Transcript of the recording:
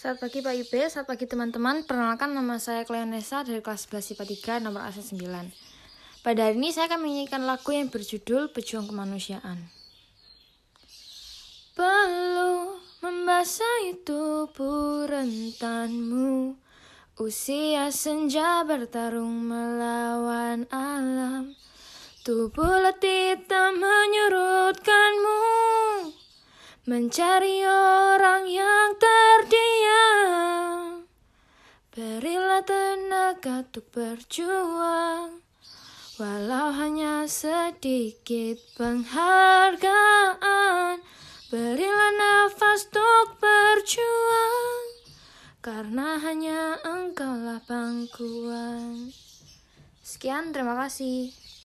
Selamat pagi Pak Ibe, selamat pagi teman-teman. Perkenalkan nama saya Cleonesa dari kelas 11 IPA 3 nomor absen 9. Pada hari ini saya akan menyanyikan lagu yang berjudul Pejuang Kemanusiaan. Perlu membasahi tubuh rentanmu Usia senja bertarung melawan alam Tubuh letih tak menyurutkanmu Mencari orang yang terdiam Berilah tenaga untuk berjuang Walau hanya sedikit penghargaan Berilah nafas untuk berjuang Karena hanya engkaulah pangkuan Sekian, terima kasih.